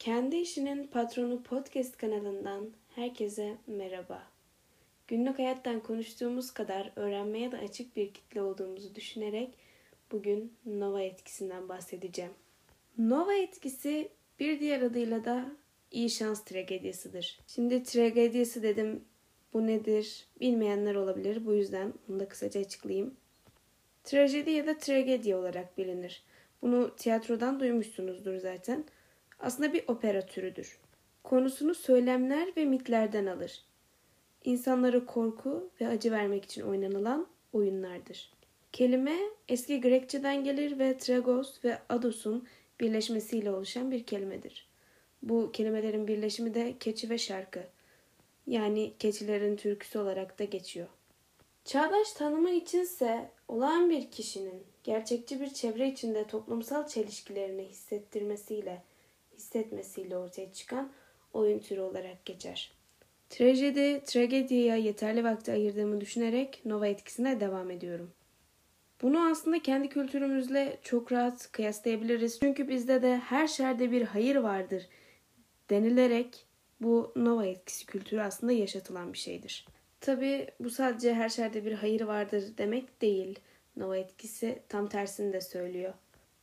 Kendi işinin patronu podcast kanalından herkese merhaba. Günlük hayattan konuştuğumuz kadar öğrenmeye de açık bir kitle olduğumuzu düşünerek bugün Nova etkisinden bahsedeceğim. Nova etkisi bir diğer adıyla da iyi şans tragediyasıdır. Şimdi tragediyası dedim bu nedir bilmeyenler olabilir bu yüzden bunu da kısaca açıklayayım. Trajedi ya da tragedi olarak bilinir. Bunu tiyatrodan duymuşsunuzdur zaten. Aslında bir opera türüdür. Konusunu söylemler ve mitlerden alır. İnsanlara korku ve acı vermek için oynanılan oyunlardır. Kelime eski Grekçeden gelir ve tragos ve ados'un birleşmesiyle oluşan bir kelimedir. Bu kelimelerin birleşimi de keçi ve şarkı. Yani keçilerin türküsü olarak da geçiyor. Çağdaş tanımı içinse olağan bir kişinin gerçekçi bir çevre içinde toplumsal çelişkilerini hissettirmesiyle, hissetmesiyle ortaya çıkan oyun türü olarak geçer. Trajedi, tragediye yeterli vakti ayırdığımı düşünerek Nova etkisine devam ediyorum. Bunu aslında kendi kültürümüzle çok rahat kıyaslayabiliriz. Çünkü bizde de her şerde bir hayır vardır denilerek bu Nova etkisi kültürü aslında yaşatılan bir şeydir. Tabi bu sadece her şerde bir hayır vardır demek değil. Nova etkisi tam tersini de söylüyor.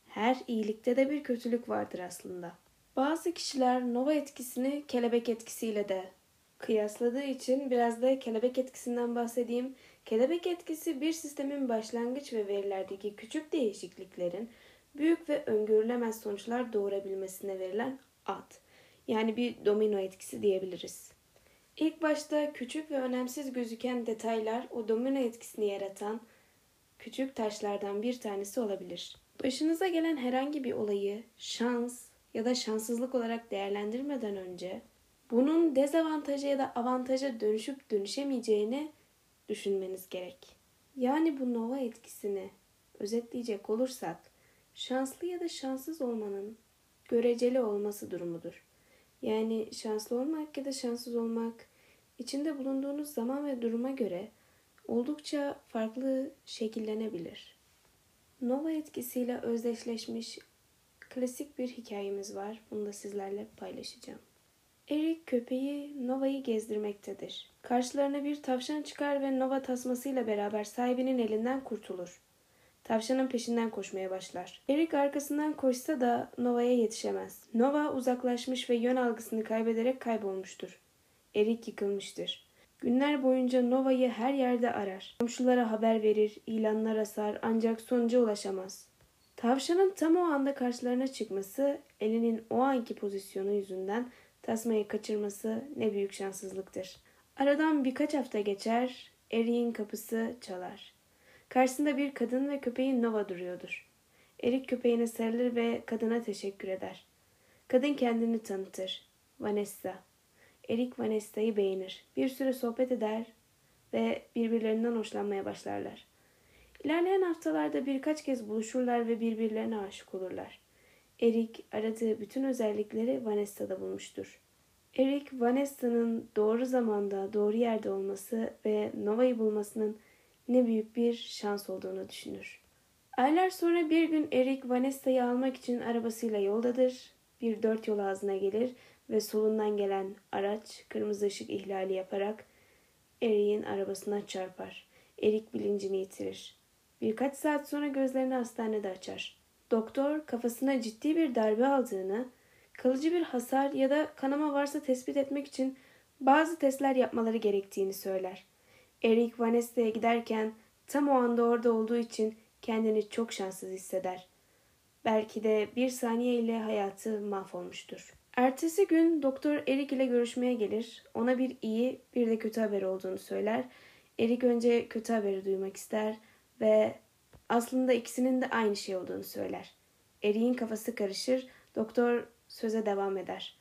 Her iyilikte de bir kötülük vardır aslında. Bazı kişiler Nova etkisini kelebek etkisiyle de kıyasladığı için biraz da kelebek etkisinden bahsedeyim. Kelebek etkisi bir sistemin başlangıç ve verilerdeki küçük değişikliklerin büyük ve öngörülemez sonuçlar doğurabilmesine verilen ad. Yani bir domino etkisi diyebiliriz. İlk başta küçük ve önemsiz gözüken detaylar o domino etkisini yaratan küçük taşlardan bir tanesi olabilir. Başınıza gelen herhangi bir olayı şans ya da şanssızlık olarak değerlendirmeden önce bunun dezavantaja ya da avantaja dönüşüp dönüşemeyeceğini düşünmeniz gerek. Yani bu nova etkisini özetleyecek olursak şanslı ya da şanssız olmanın göreceli olması durumudur. Yani şanslı olmak ya da şanssız olmak içinde bulunduğunuz zaman ve duruma göre oldukça farklı şekillenebilir. Nova etkisiyle özdeşleşmiş klasik bir hikayemiz var. Bunu da sizlerle paylaşacağım. Erik köpeği Nova'yı gezdirmektedir. Karşılarına bir tavşan çıkar ve Nova tasmasıyla beraber sahibinin elinden kurtulur. Tavşanın peşinden koşmaya başlar. Erik arkasından koşsa da Nova'ya yetişemez. Nova uzaklaşmış ve yön algısını kaybederek kaybolmuştur. Erik yıkılmıştır. Günler boyunca Nova'yı her yerde arar. Komşulara haber verir, ilanlar asar ancak sonuca ulaşamaz. Tavşanın tam o anda karşılarına çıkması, elinin o anki pozisyonu yüzünden tasmayı kaçırması ne büyük şanssızlıktır. Aradan birkaç hafta geçer, Erik'in kapısı çalar. Karşısında bir kadın ve köpeğin Nova duruyordur. Erik köpeğine sarılır ve kadına teşekkür eder. Kadın kendini tanıtır. Vanessa. Erik Vanessa'yı beğenir. Bir süre sohbet eder ve birbirlerinden hoşlanmaya başlarlar. İlerleyen haftalarda birkaç kez buluşurlar ve birbirlerine aşık olurlar. Erik aradığı bütün özellikleri Vanessa'da bulmuştur. Erik, Vanessa'nın doğru zamanda, doğru yerde olması ve Nova'yı bulmasının ne büyük bir şans olduğunu düşünür. Aylar sonra bir gün Erik Vanessa'yı almak için arabasıyla yoldadır. Bir dört yol ağzına gelir ve solundan gelen araç kırmızı ışık ihlali yaparak Erik'in arabasına çarpar. Erik bilincini yitirir. Birkaç saat sonra gözlerini hastanede açar. Doktor kafasına ciddi bir darbe aldığını, kalıcı bir hasar ya da kanama varsa tespit etmek için bazı testler yapmaları gerektiğini söyler. Eric Vanessa'ya giderken tam o anda orada olduğu için kendini çok şanssız hisseder. Belki de bir saniye ile hayatı mahvolmuştur. Ertesi gün doktor Eric ile görüşmeye gelir. Ona bir iyi bir de kötü haber olduğunu söyler. Eric önce kötü haberi duymak ister ve aslında ikisinin de aynı şey olduğunu söyler. Eric'in kafası karışır. Doktor söze devam eder.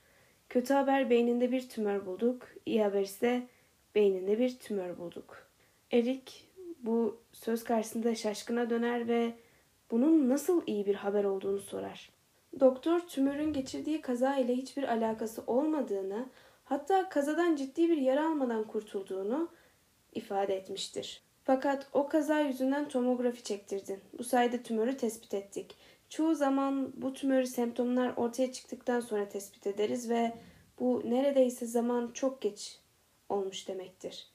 Kötü haber beyninde bir tümör bulduk. İyi haber ise beyninde bir tümör bulduk. Erik bu söz karşısında şaşkına döner ve bunun nasıl iyi bir haber olduğunu sorar. Doktor tümörün geçirdiği kaza ile hiçbir alakası olmadığını, hatta kazadan ciddi bir yara almadan kurtulduğunu ifade etmiştir. Fakat o kaza yüzünden tomografi çektirdin. Bu sayede tümörü tespit ettik. Çoğu zaman bu tümör semptomlar ortaya çıktıktan sonra tespit ederiz ve bu neredeyse zaman çok geç olmuş demektir.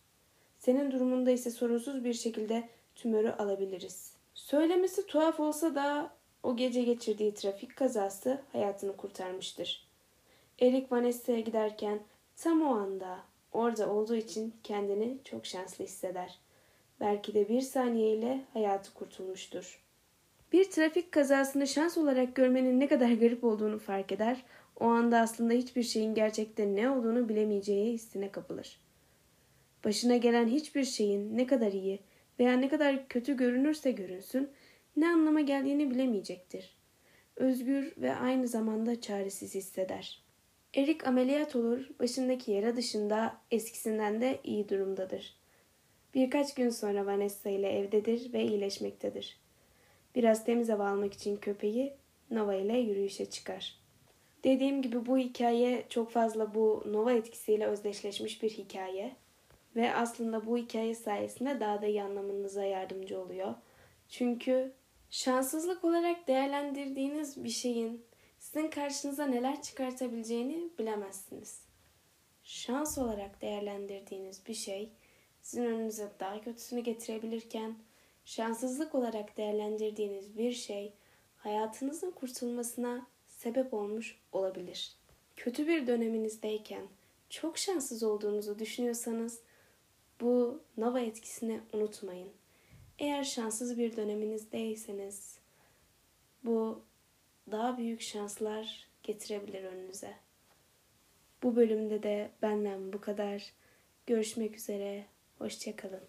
Senin durumunda ise sorunsuz bir şekilde tümörü alabiliriz. Söylemesi tuhaf olsa da o gece geçirdiği trafik kazası hayatını kurtarmıştır. Eric Vanessa'ya giderken tam o anda orada olduğu için kendini çok şanslı hisseder. Belki de bir saniyeyle hayatı kurtulmuştur. Bir trafik kazasını şans olarak görmenin ne kadar garip olduğunu fark eder. O anda aslında hiçbir şeyin gerçekte ne olduğunu bilemeyeceği hissine kapılır. Başına gelen hiçbir şeyin ne kadar iyi veya ne kadar kötü görünürse görünsün ne anlama geldiğini bilemeyecektir. Özgür ve aynı zamanda çaresiz hisseder. Erik ameliyat olur, başındaki yara dışında eskisinden de iyi durumdadır. Birkaç gün sonra Vanessa ile evdedir ve iyileşmektedir. Biraz temiz hava almak için köpeği Nova ile yürüyüşe çıkar. Dediğim gibi bu hikaye çok fazla bu Nova etkisiyle özdeşleşmiş bir hikaye. Ve aslında bu hikaye sayesinde daha da iyi anlamanıza yardımcı oluyor. Çünkü şanssızlık olarak değerlendirdiğiniz bir şeyin sizin karşınıza neler çıkartabileceğini bilemezsiniz. Şans olarak değerlendirdiğiniz bir şey sizin önünüze daha kötüsünü getirebilirken şanssızlık olarak değerlendirdiğiniz bir şey hayatınızın kurtulmasına sebep olmuş olabilir. Kötü bir döneminizdeyken çok şanssız olduğunuzu düşünüyorsanız bu Nova etkisini unutmayın. Eğer şanssız bir döneminizdeyseniz bu daha büyük şanslar getirebilir önünüze. Bu bölümde de benden bu kadar. Görüşmek üzere. Hoşçakalın.